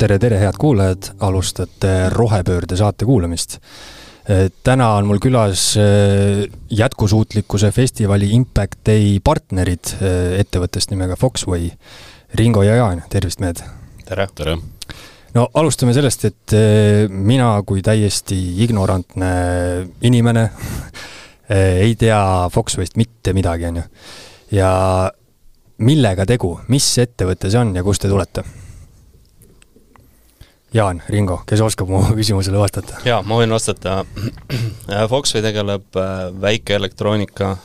tere, tere, head kuulajad, alustate Rohepöörde saate kuulamist. täna on mul külas äh, jätkusuutlikkuse festivali Impact Day partnerid äh, ettevõttest nimega Foxway. Ringo ja Jaan, tervist, mehed! tere! tere! no alustame sellest, et äh, mina kui täiesti ignorantne inimene ei tea Foxwayst mitte midagi, on ju. ja millega tegu, mis ettevõte see on ja kust te tulete? Jaan, Ringo, kes oskab mu küsimusele vastata? jaa, ma võin vastata. Foxway tegeleb äh, väikeelektroonika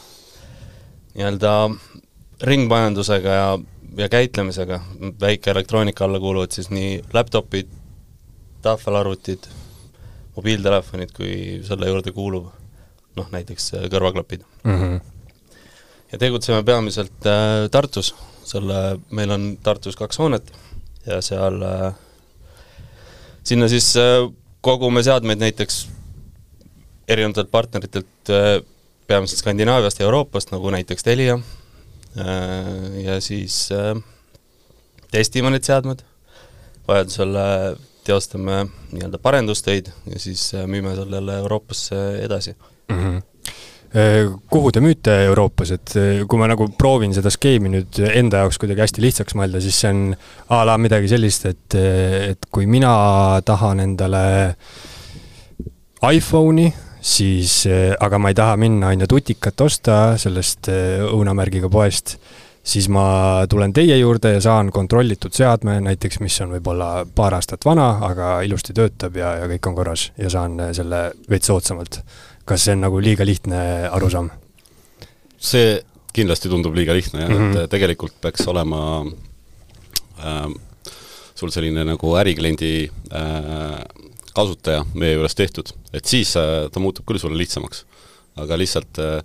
nii-öelda ringmajandusega ja, ja käitlemisega. väikeelektroonika alla kuuluvad siis nii laptopid, tahvelarvutid, mobiiltelefonid kui selle juurde kuuluv noh, näiteks äh, kõrvaklapid mm. -hmm. ja tegutseme peamiselt äh, Tartus, selle, meil on Tartus kaks hoonet ja seal äh, sinna siis äh, kogume seadmeid näiteks erinevatelt partneritelt äh, peamiselt Skandinaaviast ja Euroopast, nagu näiteks Telia, äh, ja siis testime need seadmed, vajadusel teostame nii-öelda parendustöid ja siis müüme sellele Euroopasse edasi mm. -hmm kuhu te müüte Euroopas, et kui ma nagu proovin seda skeemi nüüd enda jaoks kuidagi hästi lihtsaks mõelda, siis see on a la midagi sellist, et, et kui mina tahan endale iPhone'i, siis, aga ma ei taha minna, on ju, tutikat osta sellest õunamärgiga poest, siis ma tulen teie juurde ja saan kontrollitud seadme, näiteks mis on võib-olla paar aastat vana, aga ilusti töötab ja, ja kõik on korras ja saan selle veits soodsamalt kas see on nagu liiga lihtne arusaam? see kindlasti tundub liiga lihtne jah mm, -hmm. et mhm. tegelikult peaks olema äh, sul selline nagu ärikliendi äh, kasutaja meie juures tehtud, et siis äh, ta muutub küll sulle lihtsamaks. aga lihtsalt äh,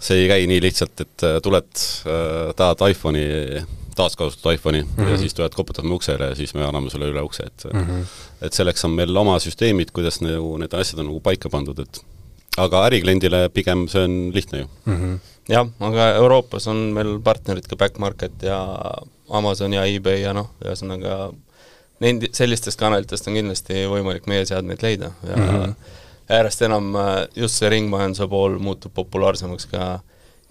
see ei käi nii lihtsalt, et äh, tuled äh,, tahad iPhone'i, taaskasutatud iPhone'i mm -hmm. ja siis tuled, koputad me uksele ja siis me anname sulle üle ukse, et mm -hmm. et selleks on meil oma süsteemid, kuidas nagu need asjad on nagu paika pandud, et aga ärikliendile pigem see on lihtne ju mm. -hmm. jah, aga Euroopas on meil partnerid ka Backmarket ja Amazon ja eBay ja noh, ühesõnaga neid, sellistest kanalitest on kindlasti võimalik meie seadmeid leida ja mm -hmm. järjest enam äh, just see ringmajanduse pool muutub populaarsemaks ka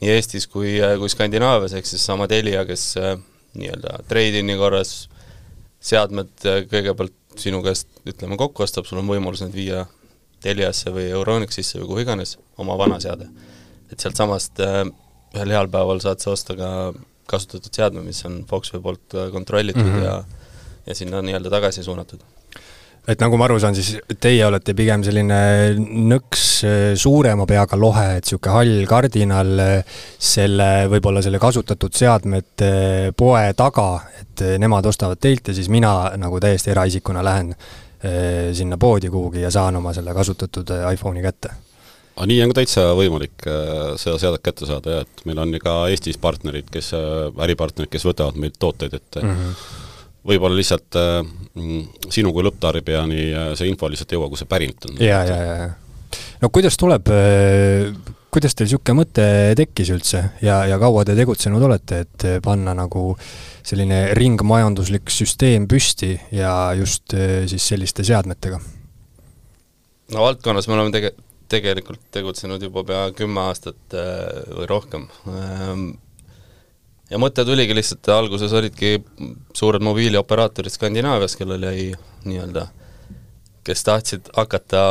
nii Eestis kui, äh, kui Skandinaavias, ehk siis sama Telia, kes äh, nii-öelda trade-in'i korras seadmed kõigepealt sinu käest ütleme kokku ostab, sul on võimalus need viia Teliasse või Euronixisse või kuhu iganes, oma vana seade. et sealtsamast äh, ühel heal päeval saad sa osta ka kasutatud seadme, mis on Foxway poolt äh, kontrollitud mm -hmm. ja ja sinna nii-öelda tagasi suunatud et nagu ma aru saan, siis teie olete pigem selline nõks äh, suurema peaga lohe, et niisugune hall kardinal selle, võib-olla selle kasutatud seadmete poe taga, et nemad ostavad teilt ja siis mina nagu täiesti eraisikuna lähen sinna poodi kuhugi ja saan oma selle kasutatud eh, iPhone'i kätte. aga nii on ka täitsa võimalik seda seadet kätte saada jah, et meil on ju ka Eestis partnerid, kes, äripartnerid, kes võtavad meilt tooteid, et mm -hmm. võib-olla lihtsalt sinu kui lõpptarbijani see info lihtsalt ei jõua, kus see pärinud on. ja, ja, ja, ja. no kuidas tuleb, kuidas teil niisugune mõte tekkis üldse ja, ja kaua te tegutsenud olete, et panna nagu selline ringmajanduslik süsteem püsti ja just eh, siis selliste seadmetega? no valdkonnas me oleme tege-, tegelikult tegutsenud juba pea kümme aastat eh, või rohkem. Ehm, ja mõte tuligi lihtsalt, alguses olidki suured mobiilioperaatorid Skandinaavias, kellel jäi nii-öelda, kes tahtsid hakata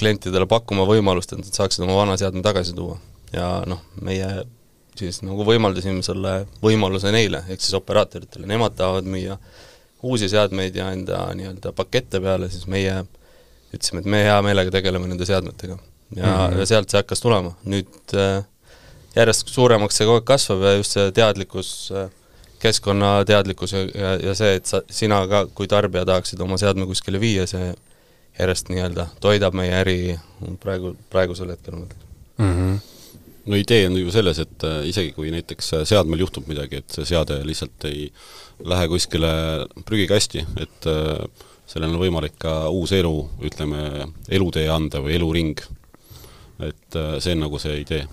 klientidele pakkuma võimalust, et nad saaksid oma vana seadme tagasi tuua. ja noh, meie siis nagu võimaldasime selle võimaluse neile, ehk siis operaatoritele, nemad tahavad müüa uusi seadmeid ja enda nii-öelda pakette peale, siis meie ütlesime, et me hea meelega tegeleme nende seadmetega. ja mm, -hmm. ja sealt see hakkas tulema, nüüd äh, järjest suuremaks see kogu aeg kasvab ja just see teadlikkus äh,, keskkonnateadlikkus ja, ja, ja see, et sa, sina ka kui tarbija tahaksid oma seadme kuskile viia, see järjest nii-öelda toidab meie äri praegu, praegusel hetkel ma ütleks mm. -hmm no idee on ju selles, et äh, isegi kui näiteks äh, seadmel juhtub midagi, et see seade lihtsalt ei lähe kuskile prügikasti, et äh, sellel on võimalik ka uus elu, ütleme, elutee anda või eluring. et see on nagu see idee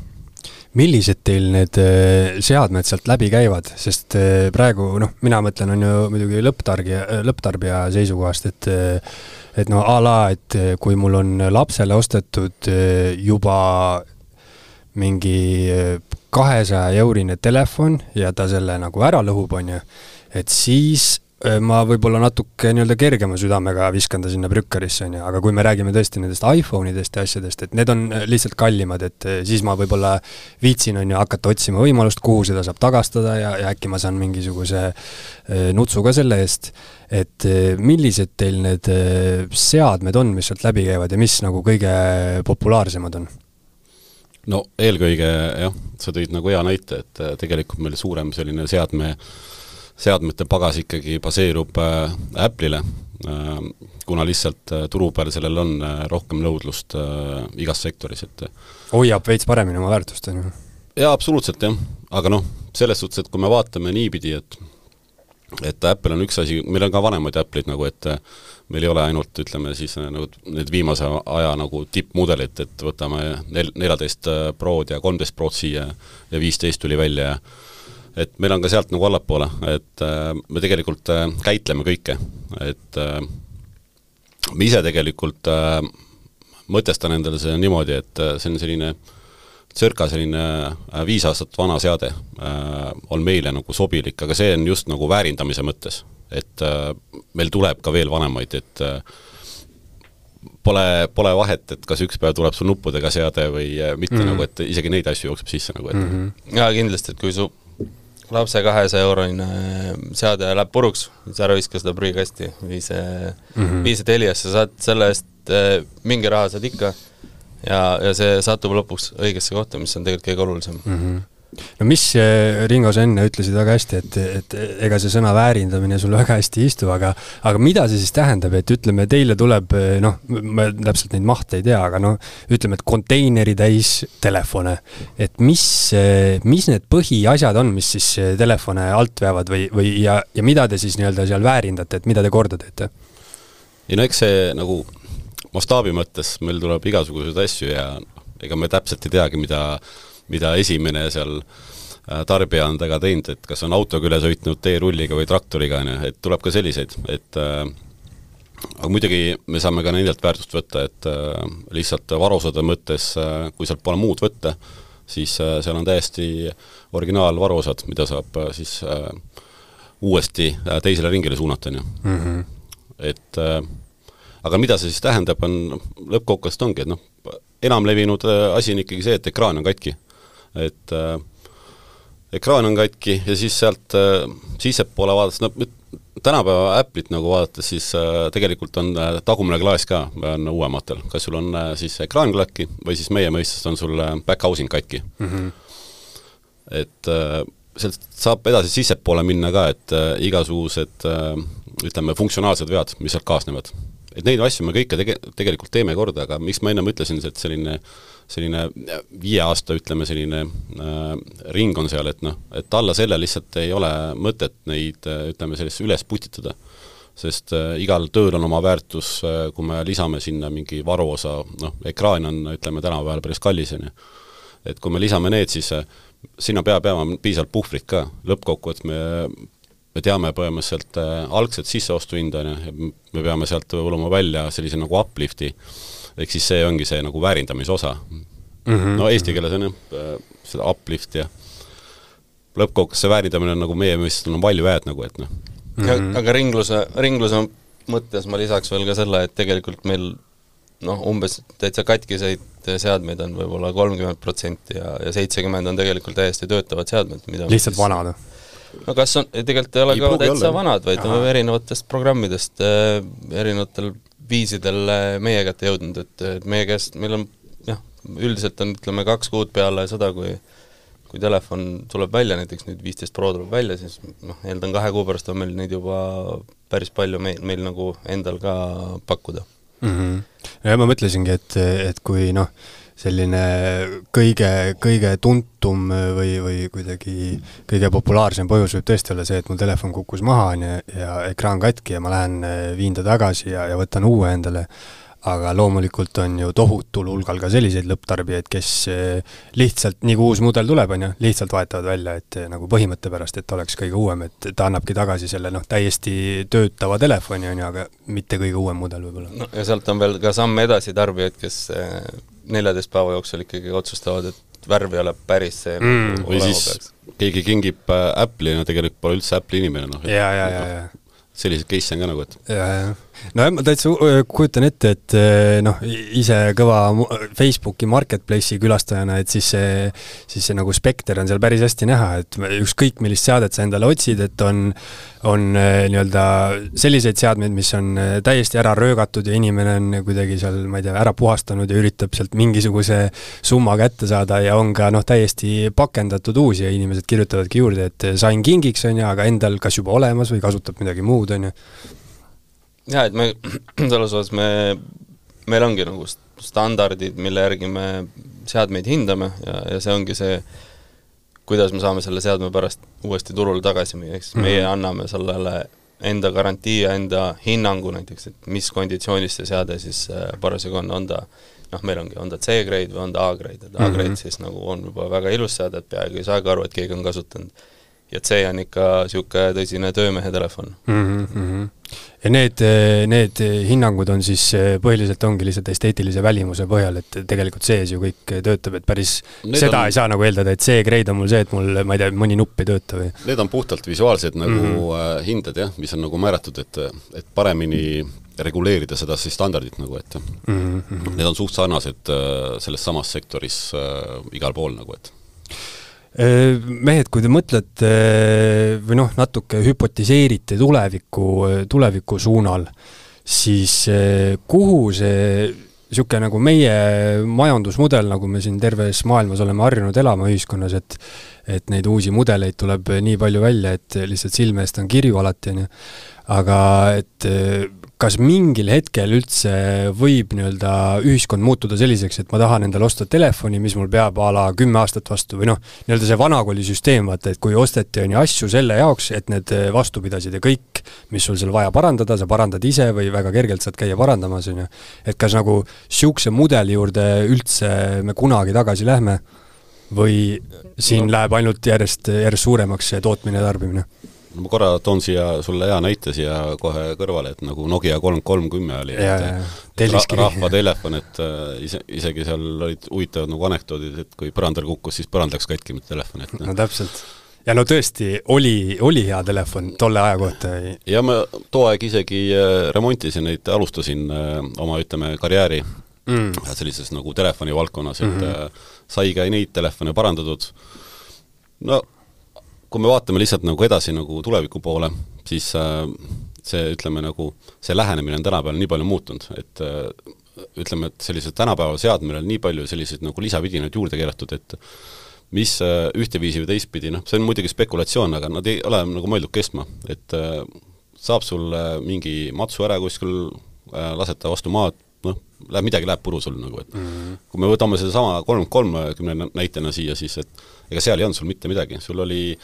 millised teil need seadmed sealt läbi käivad, sest praegu noh, mina mõtlen, on ju muidugi lõpptarbija, lõpptarbija seisukohast, et et no a la, et kui mul on lapsele ostetud juba mingi kahesaja eurine telefon ja ta selle nagu ära lõhub, on ju, et siis ma võib-olla natuke nii-öelda kergema südamega viskan ta sinna prükkarisse, on ju, aga kui me räägime tõesti nendest iPhone idest ja asjadest, et need on äh, lihtsalt kallimad, et äh, siis ma võib-olla viitsin, on ju, hakata otsima võimalust, kuhu seda saab tagastada ja, ja äkki ma saan mingisuguse nutsu ka selle eest. et millised teil need seadmed on, mis sealt läbi käivad ja mis nagu kõige populaarsemad on? no eelkõige jah, sa tõid nagu hea näite, et tegelikult meil suurem selline seadme äh, seadmete pagas ikkagi baseerub äh, Apple'ile, äh, kuna lihtsalt äh, turu peal sellel on rohkem nõudlust igas sektoris, et hoiab veits paremini oma väärtust, on ju? jaa, absoluutselt jah, aga noh, selles suhtes, et kui me vaatame niipidi, et et Apple on üks asi, meil on ka vanemaid Apple'id nagu, et meil ei ole ainult, ütleme siis nagu need viimase aja nagu tippmudelid, et võtame nel-, neljateist Prod ja kolmteist Prod siia ja viisteist tuli välja ja et meil on ka sealt nagu allapoole, et äh, me tegelikult äh, käitleme kõike, et äh, ma ise tegelikult äh, mõtestan endale seda niimoodi, et äh, see on selline circa selline äh, viis aastat vana seade äh, on meile nagu sobilik, aga see on just nagu väärindamise mõttes. et äh, meil tuleb ka veel vanemaid, et äh, pole, pole vahet, et kas üks päev tuleb sul nuppudega seade või äh, mitte mm, -hmm. nagu et isegi neid asju jookseb sisse nagu, et mm -hmm. jaa, kindlasti, et kui su lapse kahesaja eurone seade läheb puruks, siis ära viska seda prügikasti, vii see mm, -hmm. vii see Teliasse, saad selle eest äh, mingi raha saad ikka ja, ja see satub lõpuks õigesse kohta, mis on tegelikult kõige olulisem mm. -hmm no mis, äh, Ringo, sa enne ütlesid väga hästi, et, et ega see sõna väärindamine sul väga hästi ei istu, aga aga mida see siis tähendab, et ütleme, teile tuleb äh, noh, ma täpselt neid mahte ei tea, aga noh, ütleme, et konteineri täis telefone. et mis, äh, mis need põhiasjad on, mis siis telefone alt veavad või, või ja, ja mida te siis nii-öelda seal väärindate, et mida te korda teete? ei no eks see nagu mastaabi mõttes meil tuleb igasuguseid asju ja ega me täpselt ei teagi, mida mida esimene seal äh, tarbija on temaga teinud, et kas on autoga üle sõitnud teerulliga või traktoriga, on ju, et tuleb ka selliseid, et äh, aga muidugi me saame ka nendelt väärtust võtta, et äh, lihtsalt varusade mõttes kui sealt pole muud võtta, siis seal on täiesti originaalvaruosad, mida saab siis uuesti teisele ringile suunata, on ju. Mhm. et aga mida see siis tähendab, on, lõppkokkuvõttes ongi, et noh, enamlevinud asi on ikkagi see, et ekraan on katki et äh, ekraan on katki ja siis sealt äh, sissepoole vaadates, no tänapäeva Apple'it nagu vaadates, siis äh, tegelikult on äh, tagumine klaas ka, on uuematel, kas sul on äh, siis ekraan katki või siis meie mõistes on sul äh, back housing katki mm. -hmm. et äh, sealt saab edasi sissepoole minna ka, et äh, igasugused äh, ütleme, funktsionaalsed vead, mis sealt kaasnevad. et neid asju me kõike tege-, tegelikult teeme korda, aga miks ma ennem ütlesin, et selline äh, selline viie aasta, ütleme, selline äh, ring on seal, et noh, et alla selle lihtsalt ei ole mõtet neid, äh, ütleme, sellesse üles putitada. sest äh, igal tööl on oma väärtus äh,, kui me lisame sinna mingi varuosa, noh, ekraan on, ütleme, tänapäeval päris kallis, on ju. et kui me lisame need, siis äh, sinna peab jääma piisavalt puhvrit ka, lõppkokkuvõttes me me teame põhimõtteliselt äh, algset sisseostuhinda, on ju, me peame sealt võluma välja sellise nagu uplifti ehk siis see ongi see nagu väärindamise osa mm. -hmm. no eesti keeles on jah, äh, seda uplift ja lõppkokkuvõttes see väärindamine on nagu meie mõistes on value add nagu, et noh mm -hmm.. aga ringluse, ringluse mõttes ma lisaks veel ka selle, et tegelikult meil noh, umbes täitsa katkiseid seadmeid on võib-olla kolmkümmend protsenti ja, ja seitsekümmend on tegelikult täiesti töötavad seadmed, mida lihtsalt siis... vanad? No kas on, tegelikult ei ole ei ka täitsa olla. vanad, vaid Aha. erinevatest programmidest äh,, erinevatel viisidel meie kätte jõudnud, et, et meie käest, meil on jah, üldiselt on ütleme kaks kuud peale seda, kui kui telefon tuleb välja, näiteks nüüd viisteist Pro tuleb välja, siis noh, eeldan kahe kuu pärast on meil neid juba päris palju meil, meil nagu endal ka pakkuda mm. -hmm. ja ma mõtlesingi, et, et kui noh, selline kõige, kõige tuntum või, või kuidagi kõige populaarsem põhjus võib tõesti olla see, et mul telefon kukkus maha, on ju, ja ekraan katki ja ma lähen viin ta tagasi ja, ja võtan uue endale. aga loomulikult on ju tohutul hulgal ka selliseid lõpptarbijaid, kes eh, lihtsalt, nii kui uus mudel tuleb, on ju, lihtsalt vahetavad välja, et eh, nagu põhimõtte pärast, et oleks kõige uuem, et ta annabki tagasi selle noh, täiesti töötava telefoni, on ju, aga mitte kõige uuem mudel võib-olla. no ja sealt on veel ka samm edasi tarbijaid, kes eh, neljateist päeva jooksul ikkagi otsustavad, et värv ei ole päris see Mm. nagu või siis peaks. keegi kingib äh, Apple'i ja tegelikult pole üldse Apple'i inimene, noh. ja, ja, ja, ja selliseid case'e on ka nagu, et ja, ja. nojah, ma täitsa kujutan ette, et noh, ise kõva Facebooki marketplace'i külastajana, et siis see, siis see nagu spekter on seal päris hästi näha, et ükskõik millist seadet sa endale otsid, et on, on nii-öelda selliseid seadmeid, mis on täiesti ära röögatud ja inimene on kuidagi seal, ma ei tea, ära puhastanud ja üritab sealt mingisuguse summa kätte saada ja on ka noh, täiesti pakendatud uusi ja inimesed kirjutavadki juurde, et sain kingiks, on ju, aga endal kas juba olemas või kasutab midagi muud, on ju. jaa, et me selles osas me, meil ongi nagu st- standardid, mille järgi me seadmeid hindame ja, ja see ongi see, kuidas me saame selle seadme pärast uuesti turule tagasi müüa, ehk siis meie Mhm. anname sellele enda garantii ja enda hinnangu näiteks, et mis konditsioonis see seade siis äh, parasjagu on, on ta noh, meil ongi, on ta C-grade või on ta A-grade, et A-grade Mhm. siis nagu on juba väga ilus seade, et peaaegu ei saagi aru, et keegi on kasutanud. Ja C on ikka niisugune tõsine töömehe telefon mm. -hmm. ja need, need hinnangud on siis, põhiliselt ongi lihtsalt esteetilise välimuse põhjal, et tegelikult sees ju kõik töötab, et päris Need seda on- ei saa nagu eeldada, et see grade on mul see, et mul, ma ei tea, mõni nupp ei tööta või? need on puhtalt visuaalsed nagu mm. -hmm. hinded jah, mis on nagu määratud, et, et paremini reguleerida seda siis standardit nagu, et mm. -hmm. need on suht sarnased äh, selles samas sektoris äh, igal pool nagu, et mehed, kui te mõtlete või noh, natuke hüpotiseerite tuleviku, tuleviku suunal, siis kuhu see niisugune nagu meie majandusmudel, nagu me siin terves maailmas oleme harjunud elama ühiskonnas, et et neid uusi mudeleid tuleb nii palju välja, et lihtsalt silme eest on kirju alati, on ju. aga et kas mingil hetkel üldse võib nii-öelda ühiskond muutuda selliseks, et ma tahan endale osta telefoni, mis mul peab a la kümme aastat vastu või noh, nii-öelda see vanakooli süsteem, vaata, et kui osteti, on ju, asju selle jaoks, et need vastu pidasid ja kõik, mis sul seal vaja parandada, sa parandad ise või väga kergelt saad käia parandamas, on ju. et kas nagu niisuguse mudeli juurde üldse me kunagi tagasi lähme või siin no. läheb ainult järjest, järjest suuremaks see tootmine ja tarbimine? No ma korra toon siia sulle hea näite siia kohe kõrvale, et nagu Nokia kolm kolm kümme oli, Ja, et ra rahvatelefon, et äh, ise, isegi seal olid huvitavad nagu anekdoodid, et kui põrandal kukkus, siis põrand läks katki, mitte telefon, et no noh. täpselt. ja no tõesti, oli, oli hea telefon tolle aja kohta. ja ma too aeg isegi äh, remontisin neid, alustasin äh, oma, ütleme, karjääri mm. sellises nagu telefoni valdkonnas, et mm. -hmm. sai ka neid telefone parandatud, no kui me vaatame lihtsalt nagu edasi nagu tuleviku poole, siis äh, see, ütleme nagu, see lähenemine on tänapäeval nii palju muutunud, et äh, ütleme, et sellisel tänapäeva seadmel on nii palju selliseid nagu lisavidinaid juurde keeratud, et mis äh, ühteviisi või teistpidi, noh, see on muidugi spekulatsioon, aga nad ei ole nagu mõeldud kestma, et saab sul mingi matsu ära kuskil lased ta vastu maad, noh, läheb, midagi läheb puru sul nagu, et mm -hmm. kui me võtame sedasama kolm kolmekümne näitena siia, siis et ega seal ei olnud sul mitte midagi, sul oli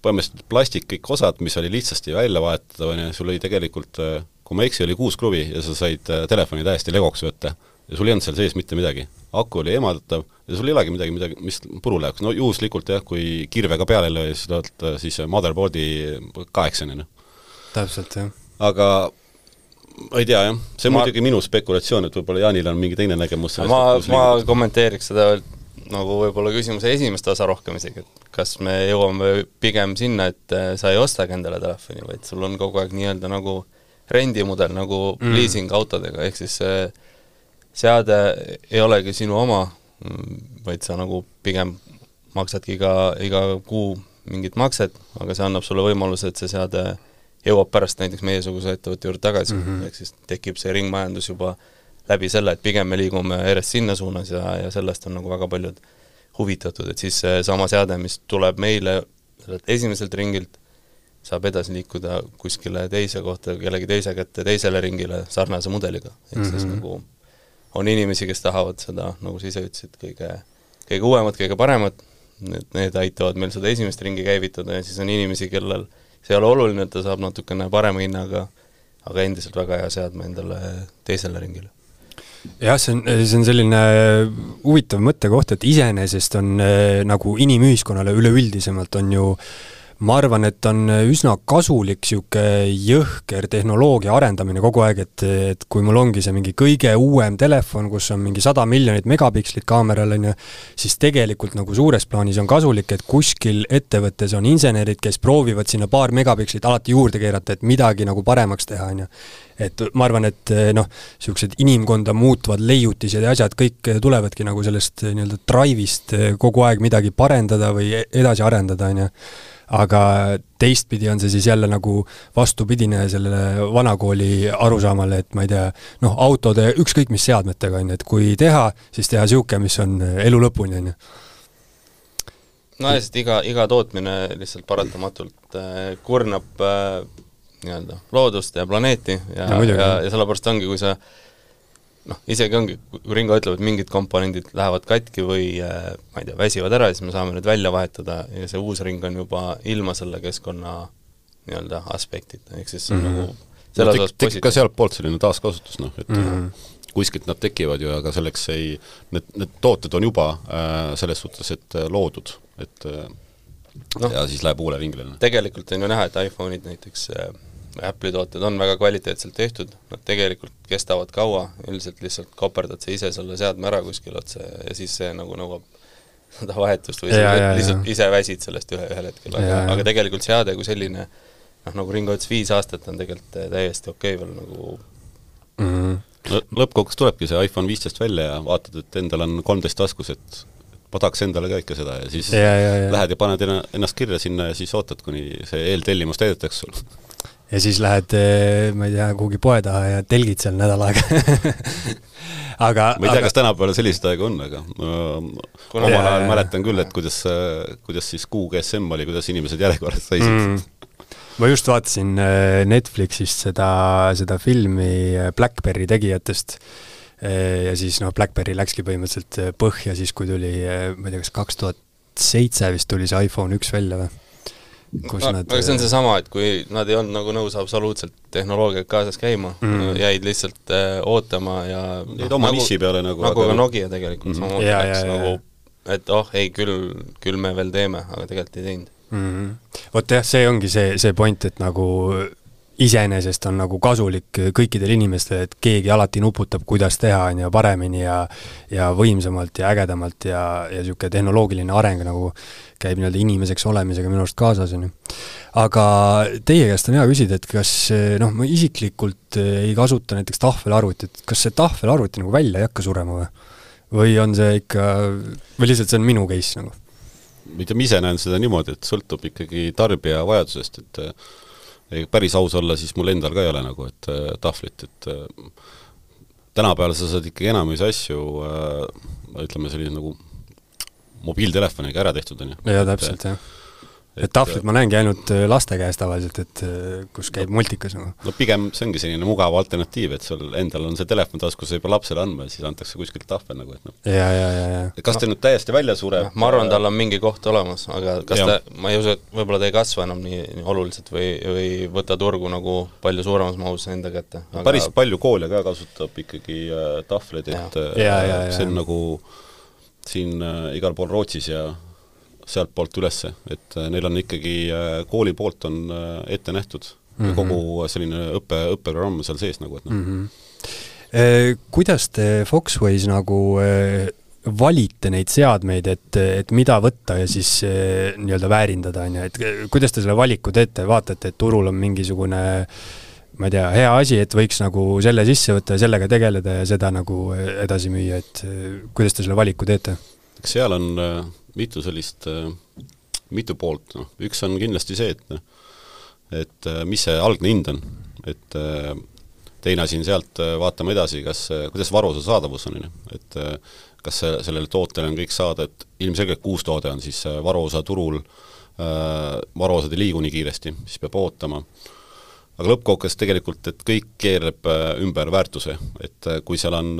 põhimõtteliselt plastik kõik osad, mis oli lihtsasti välja vahetada, on ju, sul oli tegelikult, kui ma ei eksi, oli kuus kruvi ja sa said äh, telefoni täiesti legoks võtta ja sul ei olnud seal sees mitte midagi. aku oli eemaldatav ja sul ei olegi midagi, midagi, mis puru läheks, no juhuslikult jah, kui kirvega peale ei löö, siis oled siis motherboard'i kaheksani, noh. täpselt, jah. aga ma ei tea jah, see on Ma- muidugi minu spekulatsioon, et võib-olla Jaanil on mingi teine nägemus sellest, ma ma liigub. kommenteeriks seda nagu võib-olla küsimuse esimest osa rohkem isegi, et kas me jõuame pigem sinna, et äh, sa ei ostagi endale telefoni, vaid sul on kogu aeg nii-öelda nagu rendimudel, nagu Mm. liisingautodega, ehk siis see seade ei olegi sinu oma, vaid sa nagu pigem maksadki iga, iga kuu mingit makset, aga see annab sulle võimaluse, et see seade jõuab pärast näiteks meiesuguse ettevõtte juurde tagasi mm. -hmm. ehk siis tekib see ringmajandus juba läbi selle, et pigem me liigume järjest sinna suunas ja, ja sellest on nagu väga paljud huvitatud, et siis seesama seade, mis tuleb meile sellelt esimeselt ringilt, saab edasi liikuda kuskile teise kohta, kellegi teise kätte, teisele ringile sarnase mudeliga. ehk mm -hmm. siis nagu on inimesi, kes tahavad seda, nagu sa ise ütlesid, kõige, kõige uuemat, kõige paremat, need, need aitavad meil seda esimest ringi käivitada ja siis on inimesi, kellel see ei ole oluline, et ta saab natukene parema hinnaga, aga endiselt väga hea seadme endale teisele ringile. jah, see on, see on selline huvitav mõttekoht, et iseenesest on äh, nagu inimühiskonnale üleüldisemalt on ju äh, ma arvan, et on üsna kasulik niisugune jõhker tehnoloogia arendamine kogu aeg, et, et kui mul ongi see mingi kõige uuem telefon, kus on mingi sada miljonit megapikslit kaameral, on ju, siis tegelikult nagu suures plaanis on kasulik, et kuskil ettevõttes on insenerid, kes proovivad sinna paar megapikslit alati juurde keerata, et midagi nagu paremaks teha, on ju. Et ma arvan, et noh, niisugused inimkonda muutvad leiutised ja asjad kõik tulevadki nagu sellest nii-öelda drive'ist kogu aeg midagi parendada või edasi arendada, on ju. Aga teistpidi on see siis jälle nagu vastupidine sellele vanakooli arusaamale, et ma ei tea, noh, autode, ükskõik mis seadmetega, on ju, et kui teha, siis teha niisugune, mis on elu lõpuni, on ju. No ja sest iga, iga tootmine lihtsalt paratamatult kurnab nii-öelda loodust ja planeeti ja, ja, ja, ja sellepärast ongi, kui sa noh, isegi ongi, kui Ringo ütleb, et mingid komponendid lähevad katki või äh, ma ei tea, väsivad ära, siis me saame need välja vahetada ja see uus ring on juba ilma selle keskkonna nii-öelda aspektita, ehk siis see on mm -hmm. nagu selles no, osas tek-, tekib ka sealtpoolt selline taaskasutus, noh, et mm -hmm. kuskilt nad tekivad ju, aga selleks ei, need, need tooted on juba äh, selles suhtes, et äh, loodud, et äh, no, ja siis läheb uuele ringile. tegelikult on ju näha, et iPhone'id näiteks äh, Apple'i tooted on väga kvaliteetselt tehtud, nad tegelikult kestavad kaua, üldiselt lihtsalt koperdad sa ise selle seadme ära kuskil otse ja siis see nagu nõuab seda vahetust või ja, ja, lihtsalt ja. ise väsid sellest ühe, ühel hetkel, aga, aga tegelikult seade kui selline noh, nagu Ringo ütles, viis aastat on tegelikult täiesti okei okay veel nagu mm -hmm. lõppkokkuvõttes tulebki see iPhone viisteist välja ja vaatad, et endal on kolmteist taskus, et ma tahaks endale ka ikka seda ja siis ja, ja, ja. lähed ja paned ennast kirja sinna ja siis ootad, kuni see eeltellimus täidetakse sul ja siis lähed, eh, ma ei tea, kuhugi poe taha ja telgid seal nädal aega. Aga ma ei tea aga..., kas tänapäeval selliseid aegu on, aga ma omal ajal mäletan küll, et kuidas, kuidas siis kuu GSM oli, kuidas inimesed järjekorras seisid. Mm. ma just vaatasin eh, Netflixist seda, seda filmi eh, Blackberry tegijatest. Ja siis noh, Blackberry läkski põhimõtteliselt põhja siis, kui tuli, ma ei tea, kas kaks tuhat seitse vist tuli see iPhone üks välja või? Kus no, nad aga see on seesama, et kui nad ei olnud nagu nõus absoluutselt tehnoloogiaga kaasas käima mm., jäid lihtsalt äh, ootama ja jäid oma nagu, niši peale nagu nagu aga... ka Nokia tegelikult mm -hmm. samamoodi läks nagu et oh ei, küll, küll me veel teeme, aga tegelikult ei teinud mm. -hmm. vot jah, see ongi see, see point, et nagu iseenesest on nagu kasulik kõikidele inimestele, et keegi alati nuputab, kuidas teha, on ju, paremini ja ja võimsamalt ja ägedamalt ja, ja niisugune tehnoloogiline areng nagu käib nii-öelda inimeseks olemisega minu arust kaasas, on ju. aga teie käest on hea küsida, et kas noh, ma isiklikult ei kasuta näiteks tahvelarvutit, kas see tahvelarvuti nagu välja ei hakka surema või? või on see ikka, või lihtsalt see on minu case nagu? ma ise näen seda niimoodi, et sõltub ikkagi tarbija vajadusest, et päris aus olla, siis mul endal ka ei ole nagu, et äh, tahvlit, et äh, tänapäeval sa saad ikkagi enamuse asju äh, ütleme, sellise nagu mobiiltelefoniga ära tehtud, on ju. jaa, täpselt, jah et tahvlit ma näengi ainult äh, laste käes tavaliselt, et äh, kus käib multikas nagu. no pigem see ongi selline mugav alternatiiv, et sul endal on see telefon taskus, sa ei pea lapsele andma ja siis antakse kuskilt tahvel nagu, et noh. ja, ja, ja, ja. kas ta nüüd täiesti välja sureb? ma arvan, tal on mingi koht olemas, aga kas ja. ta, ma ei usu, et võib-olla ta ei kasva enam nii, nii oluliselt või, või võta turgu nagu palju suuremas mahus enda kätte aga.... päris palju koole ka kasutab ikkagi äh, tahvleid, et ja. Äh, see on nagu siin äh, igal pool Rootsis ja sealtpoolt üles, et äh, neil on ikkagi, äh, kooli poolt on äh, ette nähtud mm -hmm. kogu selline õppe, õppeprogramm seal sees nagu, et noh mm -hmm. Kuidas te Foxways nagu valite neid seadmeid, et, et mida võtta ja siis nii-öelda väärindada, on ju, et kuidas te selle valiku teete, vaatate, et turul on mingisugune ma ei tea, hea asi, et võiks nagu selle sisse võtta ja sellega tegeleda ja seda nagu edasi müüa, et kuidas te selle valiku teete? eks seal on mitu sellist, äh, mitu poolt, noh, üks on kindlasti see, et et äh, mis see algne hind on, et äh, teine asi on sealt, vaatame edasi, kas, kuidas varuosa saadavus on, on ju, et kas see, sellele tootele on kõik saada, et ilmselgelt kui uus toode on, siis varuosa turul, varuosad ei liigu nii kiiresti, siis peab ootama. aga lõppkokkuvõttes tegelikult, et kõik keerleb ümber väärtuse, et kui seal on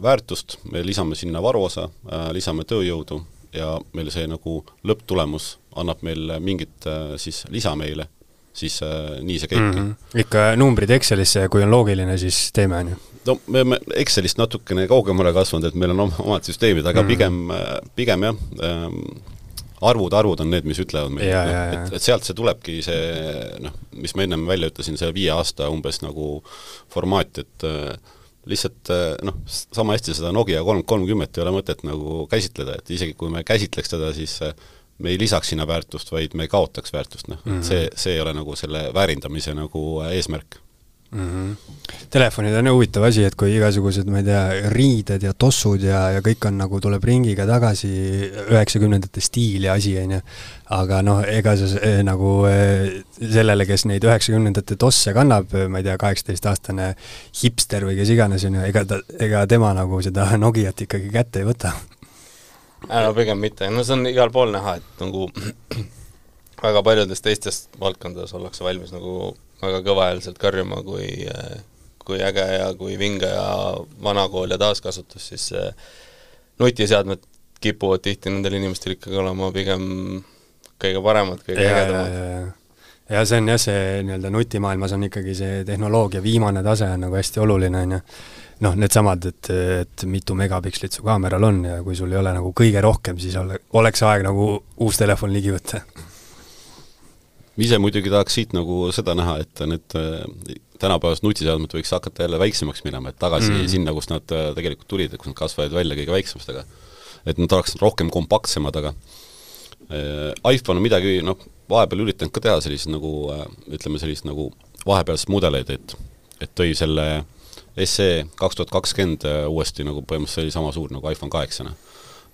väärtust, me lisame sinna varuosa, lisame tööjõudu ja meil see nagu lõpptulemus annab meil mingit äh, siis lisa meile, siis äh, nii see käibki mm. -hmm. ikka numbrid Excelisse ja kui on loogiline, siis teeme, on ju? no me oleme Excelist natukene kaugemale kasvanud, et meil on omad süsteemid, aga mm -hmm. pigem, pigem jah ähm,, arvud, arvud on need, mis ütlevad meile, et, et sealt see tulebki see noh, mis ma ennem välja ütlesin, see viie aasta umbes nagu formaat, et äh, lihtsalt noh, sama hästi seda Nokia kolm kolmkümmet ei ole mõtet nagu käsitleda, et isegi kui me käsitleks teda, siis äh, me ei lisaks sinna väärtust, vaid me kaotaks väärtust, noh mm -hmm., see, see ei ole nagu selle väärindamise nagu eesmärk mm. -hmm. Telefonid on huvitav asi, et kui igasugused, ma ei tea, riided ja tossud ja, ja kõik on nagu, tuleb ringiga tagasi, üheksakümnendate stiili asi, on ju, aga noh, ega see eh, nagu eh, sellele, kes neid üheksakümnendate tosse kannab, ma ei tea, kaheksateistaastane hipster või kes iganes, on ju, ega ta, ega tema nagu seda Nokiat ikkagi kätte ei võta no pigem mitte, no see on igal pool näha, et nagu väga paljudes teistes valdkondades ollakse valmis nagu väga kõvahäälselt karjuma, kui kui äge ja kui vinge ja vanakool ja taaskasutus, siis nutiseadmed kipuvad tihti nendel inimestel ikkagi olema pigem kõige paremad, kõige ägedamad. ja see on jah, see nii-öelda nutimaailmas on ikkagi see tehnoloogia viimane tase on nagu hästi oluline, on ju noh, needsamad, et, et mitu megapikslit su kaameral on ja kui sul ei ole nagu kõige rohkem, siis ole, oleks aeg nagu uus telefon ligi võtta. Ise muidugi tahaks siit nagu seda näha, et need äh, tänapäevased nutiseadmed võiks hakata jälle väiksemaks minema, et tagasi mm. sinna, kust nad äh, tegelikult tulid, kus nad kasvasid välja kõige väiksemastega. et nad oleks rohkem kompaktsemad, aga äh, iPhone on midagi, noh, vahepeal üritanud ka teha sellist nagu ütleme, sellist nagu vahepealseid mudeleid, et et tõi selle SE kaks tuhat kakskümmend uuesti nagu põhimõtteliselt oli sama suur nagu iPhone kaheksana.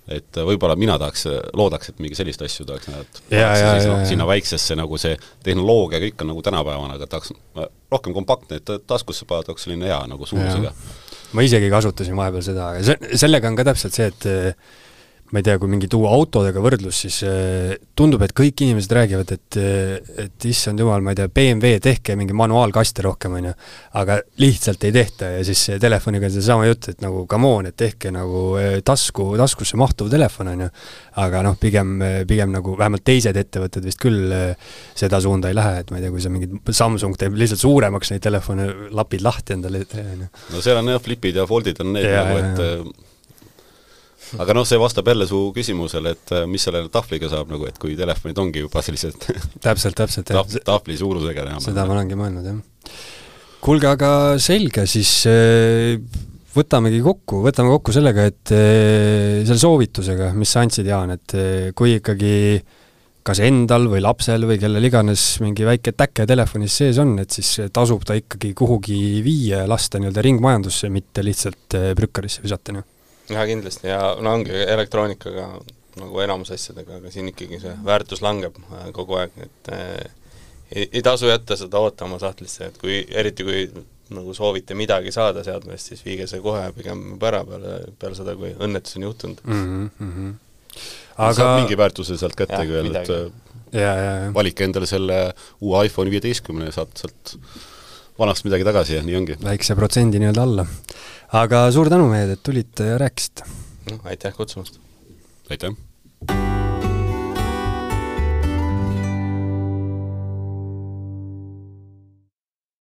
Et äh, võib-olla mina tahaks, loodaks, et mingi sellist asju tahaks näha, et ja, ja, siis, no, sinna väiksesse nagu see tehnoloogia kõik on nagu tänapäevane, aga tahaks rohkem kompaktne, et taskusse paned, oleks selline hea nagu suurusega. ma isegi kasutasin vahepeal seda, aga see, sellega on ka täpselt see, et ma ei tea, kui mingi tuua autodega võrdlus, siis äh, tundub, et kõik inimesed räägivad, et äh, et issand jumal, ma ei tea, BMW, tehke mingi manuaalkaste rohkem, on ju. aga lihtsalt ei tehta ja siis telefoniga on seesama jutt, et nagu come on, et tehke nagu äh, tasku, taskusse mahtuv telefon, on ju. aga noh, pigem, pigem nagu vähemalt teised ettevõtted vist küll seda suunda ei lähe, et ma ei tea, kui sa mingid, Samsung teeb lihtsalt suuremaks neid telefone, lapid lahti endale, on ju. no seal on jah, flipid ja foldid on need ja, nagu, et ja aga noh, see vastab jälle su küsimusele, et äh, mis selle tahvliga saab nagu, et kui telefonid ongi juba sellised täpselt, täpselt, jah tah,. tahvli suurusega enam. seda ma olengi mõelnud, jah. kuulge, aga selge, siis äh, võtamegi kokku, võtame kokku sellega, et äh, selle soovitusega, mis sa andsid, Jaan, et kui ikkagi kas endal või lapsel või kellel iganes mingi väike täke telefonis sees on, et siis tasub ta ikkagi kuhugi viia ja lasta nii-öelda ringmajandusse, mitte lihtsalt prükkarisse visata, noh jaa, kindlasti ja no ongi elektroonikaga nagu enamus asjadega, aga siin ikkagi see väärtus langeb äh, kogu aeg, et äh, ei, ei tasu jätta seda ootama sahtlisse, et kui, eriti kui nagu soovite midagi saada seadmest, siis viige see kohe pigem ära peale, peale seda, kui õnnetus on juhtunud mm. -hmm. aga saab mingi väärtuse sealt kätte küll, et ja, ja, ja. valike endale selle uue iPhone viieteistkümne ja saad sealt vanast midagi tagasi ja nii ongi. väikse protsendi nii-öelda alla aga suur tänu, mehed, et tulite ja rääkisite! aitäh kutsumast! aitäh!